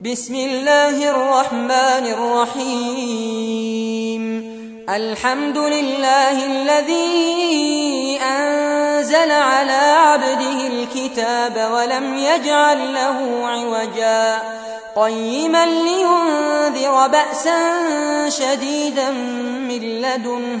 بسم الله الرحمن الرحيم. الحمد لله الذي أنزل على عبده الكتاب ولم يجعل له عوجا. قيما لينذر بأسا شديدا من لدنه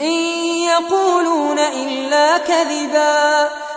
إن يقولون إلا كذبا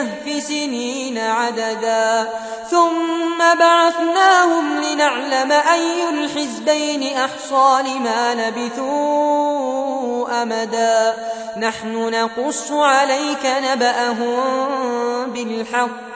الكهف سنين عددا. ثم بعثناهم لنعلم أي الحزبين أحصى لما لبثوا أمدا. نحن نقص عليك نبأهم بالحق.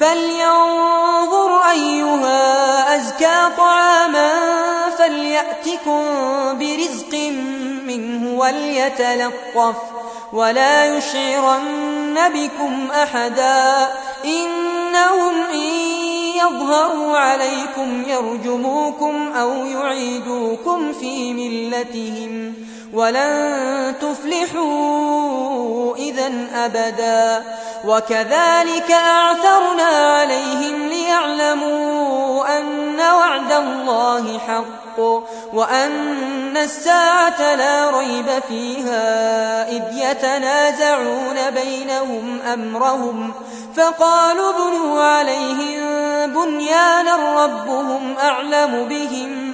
فلينظر أيها أزكى طعاما فليأتكم برزق منه وليتلطف ولا يشعرن بكم أحدا إنهم إن يظهروا عليكم يرجموكم أو يعيدوكم في ملتهم ولن تفلحوا إذا أبدا وكذلك أعثرنا عليهم ليعلموا أن وعد الله حق وأن الساعة لا ريب فيها إذ يتنازعون بينهم أمرهم فقالوا ابنوا عليهم بنيانا ربهم أعلم بهم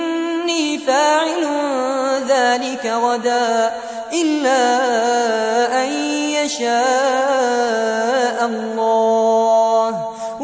إني فاعل ذلك غدا إلا أن يشاء الله.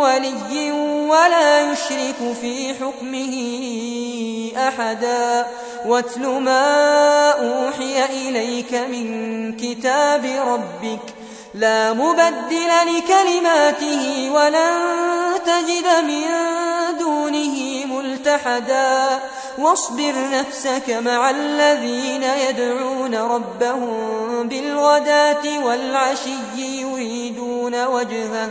ولي ولا يشرك في حكمه أحدا. واتل ما أوحي إليك من كتاب ربك. لا مبدل لكلماته ولن تجد من دونه ملتحدا. واصبر نفسك مع الذين يدعون ربهم بالغداة والعشي يريدون وجهه.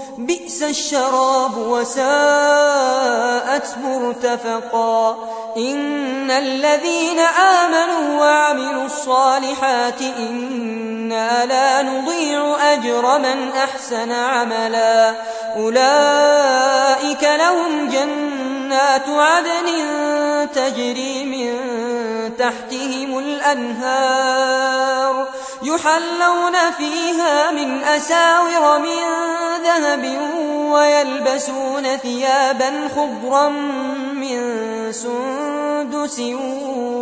بئس الشراب وساءت مرتفقا. إن الذين آمنوا وعملوا الصالحات إنا لا نضيع أجر من أحسن عملا. أولئك لهم جنات عدن تجري من تحتهم الأنهار. يحلون فيها من أساور من ذهب ويلبسون ثيابا خضرا من سندس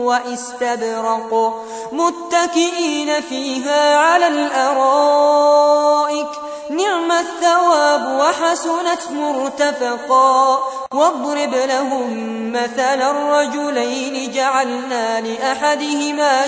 وإستبرق متكئين فيها على الأرائك. نعم الثواب وحسنت مرتفقا. واضرب لهم مثل الرجلين جعلنا لأحدهما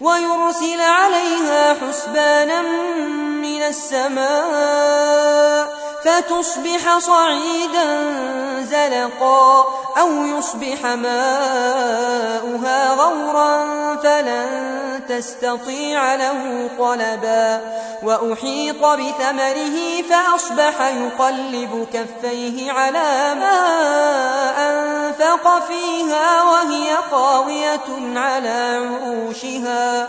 ويرسل عليها حسبانا من السماء فتصبح صعيدا زلقا أو يصبح ماؤها غورا فلن تستطيع له طلبا وأحيط بثمره فأصبح يقلب كفيه على ما أنفق فيها وهي خاوية على عروشها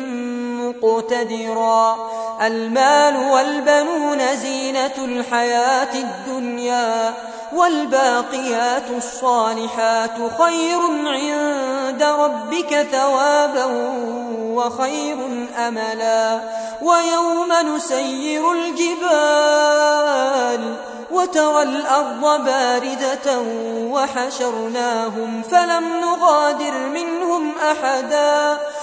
مقتدرا. المال والبنون زينة الحياة الدنيا والباقيات الصالحات خير عند ربك ثوابا وخير أملا. ويوم نسير الجبال وترى الأرض باردة وحشرناهم فلم نغادر منهم أحدا.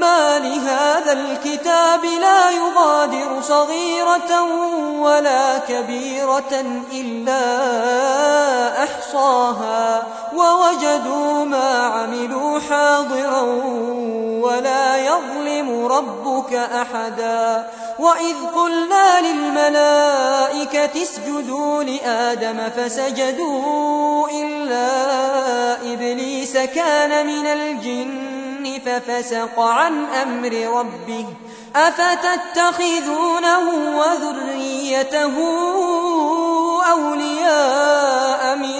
ما لهذا الكتاب لا يغادر صغيرة ولا كبيرة إلا أحصاها ووجدوا ما عملوا حاضرا ولا يظلم ربك أحدا. وإذ قلنا للملائكة اسجدوا لآدم فسجدوا إلا إبليس كان من الجن. ففسق عن أمر ربه أفتتخذونه وذريته أولياء من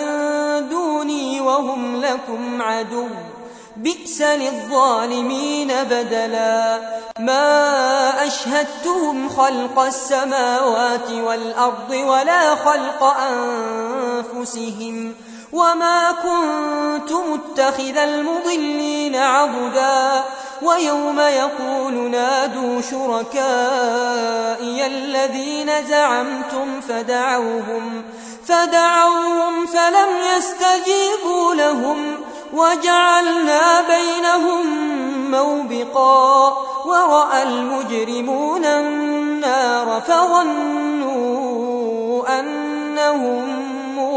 دوني وهم لكم عدو بئس للظالمين بدلا ما أشهدتهم خلق السماوات والأرض ولا خلق أنفسهم وما كنت متخذ المضلين عبدا ويوم يقول نادوا شركائي الذين زعمتم فدعوهم فدعوهم فلم يستجيبوا لهم وجعلنا بينهم موبقا ورأى المجرمون النار فظنوا أنهم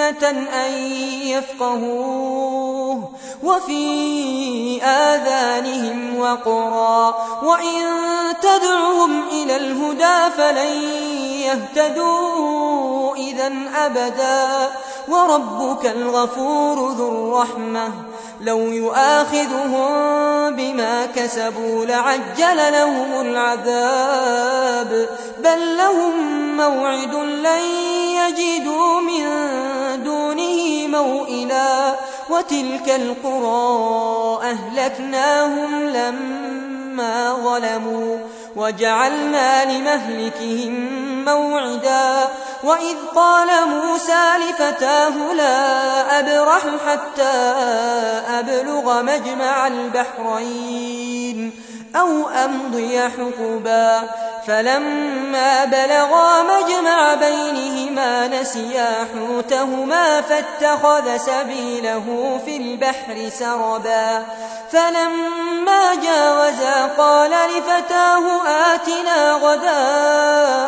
أن يفقهوه وفي آذانهم وقرا وإن تدعهم إلى الهدى فلن يهتدوا إذا أبدا وربك الغفور ذو الرحمة لو يؤاخذهم بما كسبوا لعجل لهم العذاب بل لهم موعد لن يجدوا من موئلا وتلك القرى أهلكناهم لما ظلموا وجعلنا لمهلكهم موعدا وإذ قال موسى لفتاه لا أبرح حتى أبلغ مجمع البحرين أو أمضي حقبا فلما بلغا مجمع بينهما نسيا حوتهما فاتخذ سبيله في البحر سربا فلما جاوزا قال لفتاه آتنا غداءنا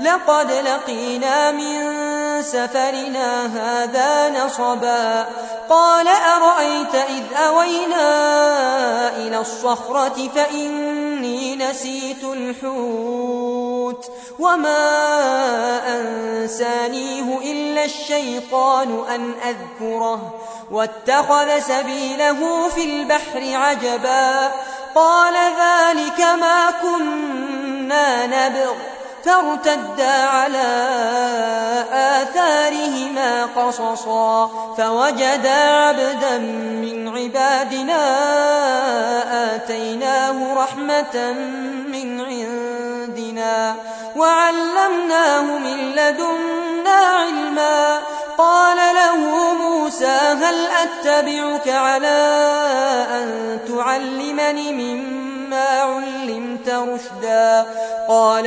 لقد لقينا من سفرنا هذا نصبا قال أرأيت إذ أوينا إلى الصخرة فإني نسيت الحوت وما أنسانيه إلا الشيطان أن أذكره واتخذ سبيله في البحر عجبا قال ذلك ما كنا نبغ فارتدا على آثارهما قصصا فوجدا عبدا من عبادنا آتيناه رحمة من عندنا وعلمناه من لدنا علما. قال له موسى هل أتبعك على أن تعلمني مما علمت رشدا؟ قال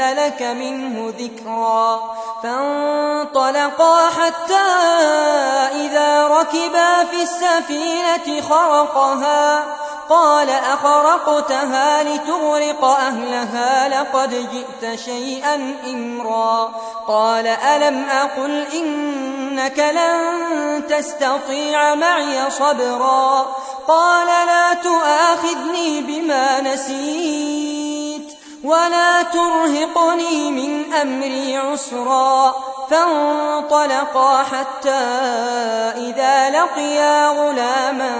أحدث لك منه ذكرا. فانطلقا حتى إذا ركبا في السفينة خرقها. قال أخرقتها لتغرق أهلها لقد جئت شيئا إمرا. قال ألم أقل إنك لن تستطيع معي صبرا. قال لا تؤاخذني بما نسيت. ولا ترهقني من أمري عسرا. فانطلقا حتى إذا لقيا غلاما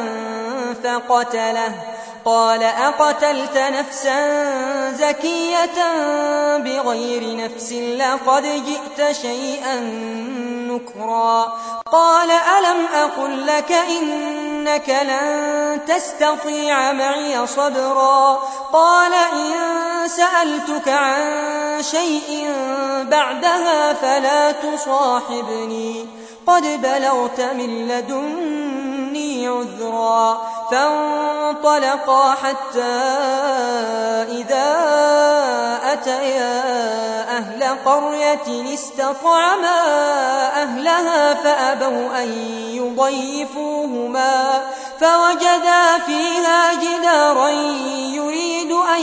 فقتله. قال أقتلت نفسا زكية بغير نفس لقد جئت شيئا نكرا. قال ألم أقل لك إنك لن تستطيع معي صبرا. قال إن سألتك عن شيء بعدها فلا تصاحبني. قد بلغت من لدني عذرا فانطلقا حتى إذا أتيا أهل قرية استطعما أهلها فأبوا أن يضيفوهما فوجدا فيها جدارا يريد أن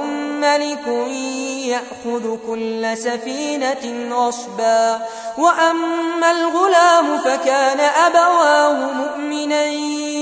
ملك يأخذ كل سفينة غصبا. وأما الغلام فكان أبواه مؤمنين.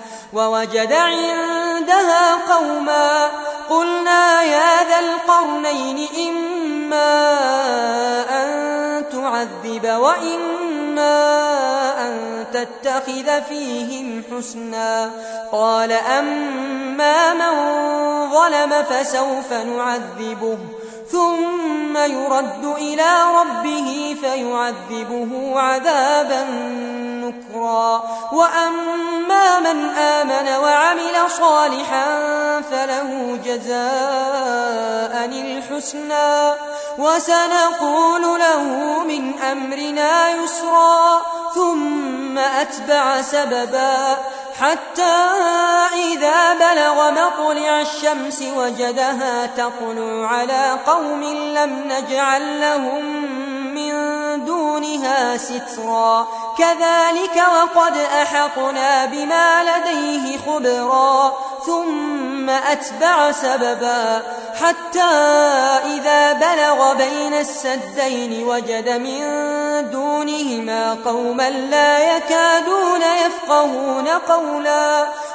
ووجد عندها قوما قلنا يا ذا القرنين إما أن تعذب وإما أن تتخذ فيهم حسنا قال أما من ظلم فسوف نعذبه ثم يرد إلى ربه فيعذبه عذابا نكرا. وأما من آمن وعمل صالحا فله جزاء الحسنى. وسنقول له من أمرنا يسرا. ثم أتبع سببا حتى إذا مطلع الشمس وجدها تطلع على قوم لم نجعل لهم من دونها سترا. كذلك وقد أحطنا بما لديه خبرا. ثم أتبع سببا. حتى إذا بلغ بين السدين وجد من دونهما قوما لا يكادون يفقهون قولا.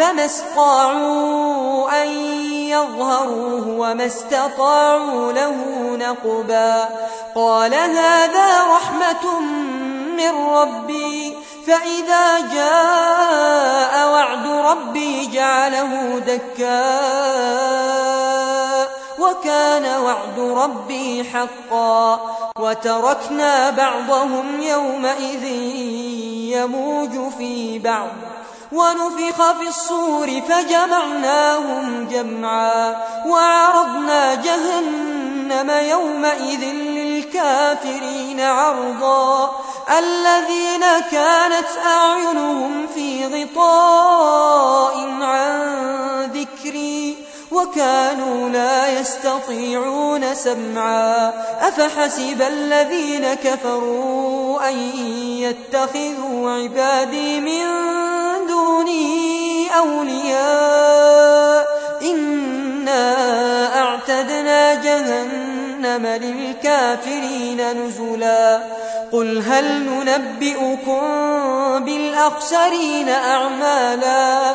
فما استطاعوا أن يظهروه وما استطاعوا له نقبا. قال هذا رحمة من ربي. فإذا جاء وعد ربي جعله دكاء وكان وعد ربي حقا. وتركنا بعضهم يومئذ يموج في بعض. ونفخ في الصور فجمعناهم جمعا وعرضنا جهنم يومئذ للكافرين عرضا الذين كانت أعينهم في غطاء عن وكانوا لا يستطيعون سمعا. أفحسب الذين كفروا أن يتخذوا عبادي من دوني أولياء؟ إنا أعتدنا جهنم للكافرين نزلا. قل هل ننبئكم بالأخسرين أعمالا؟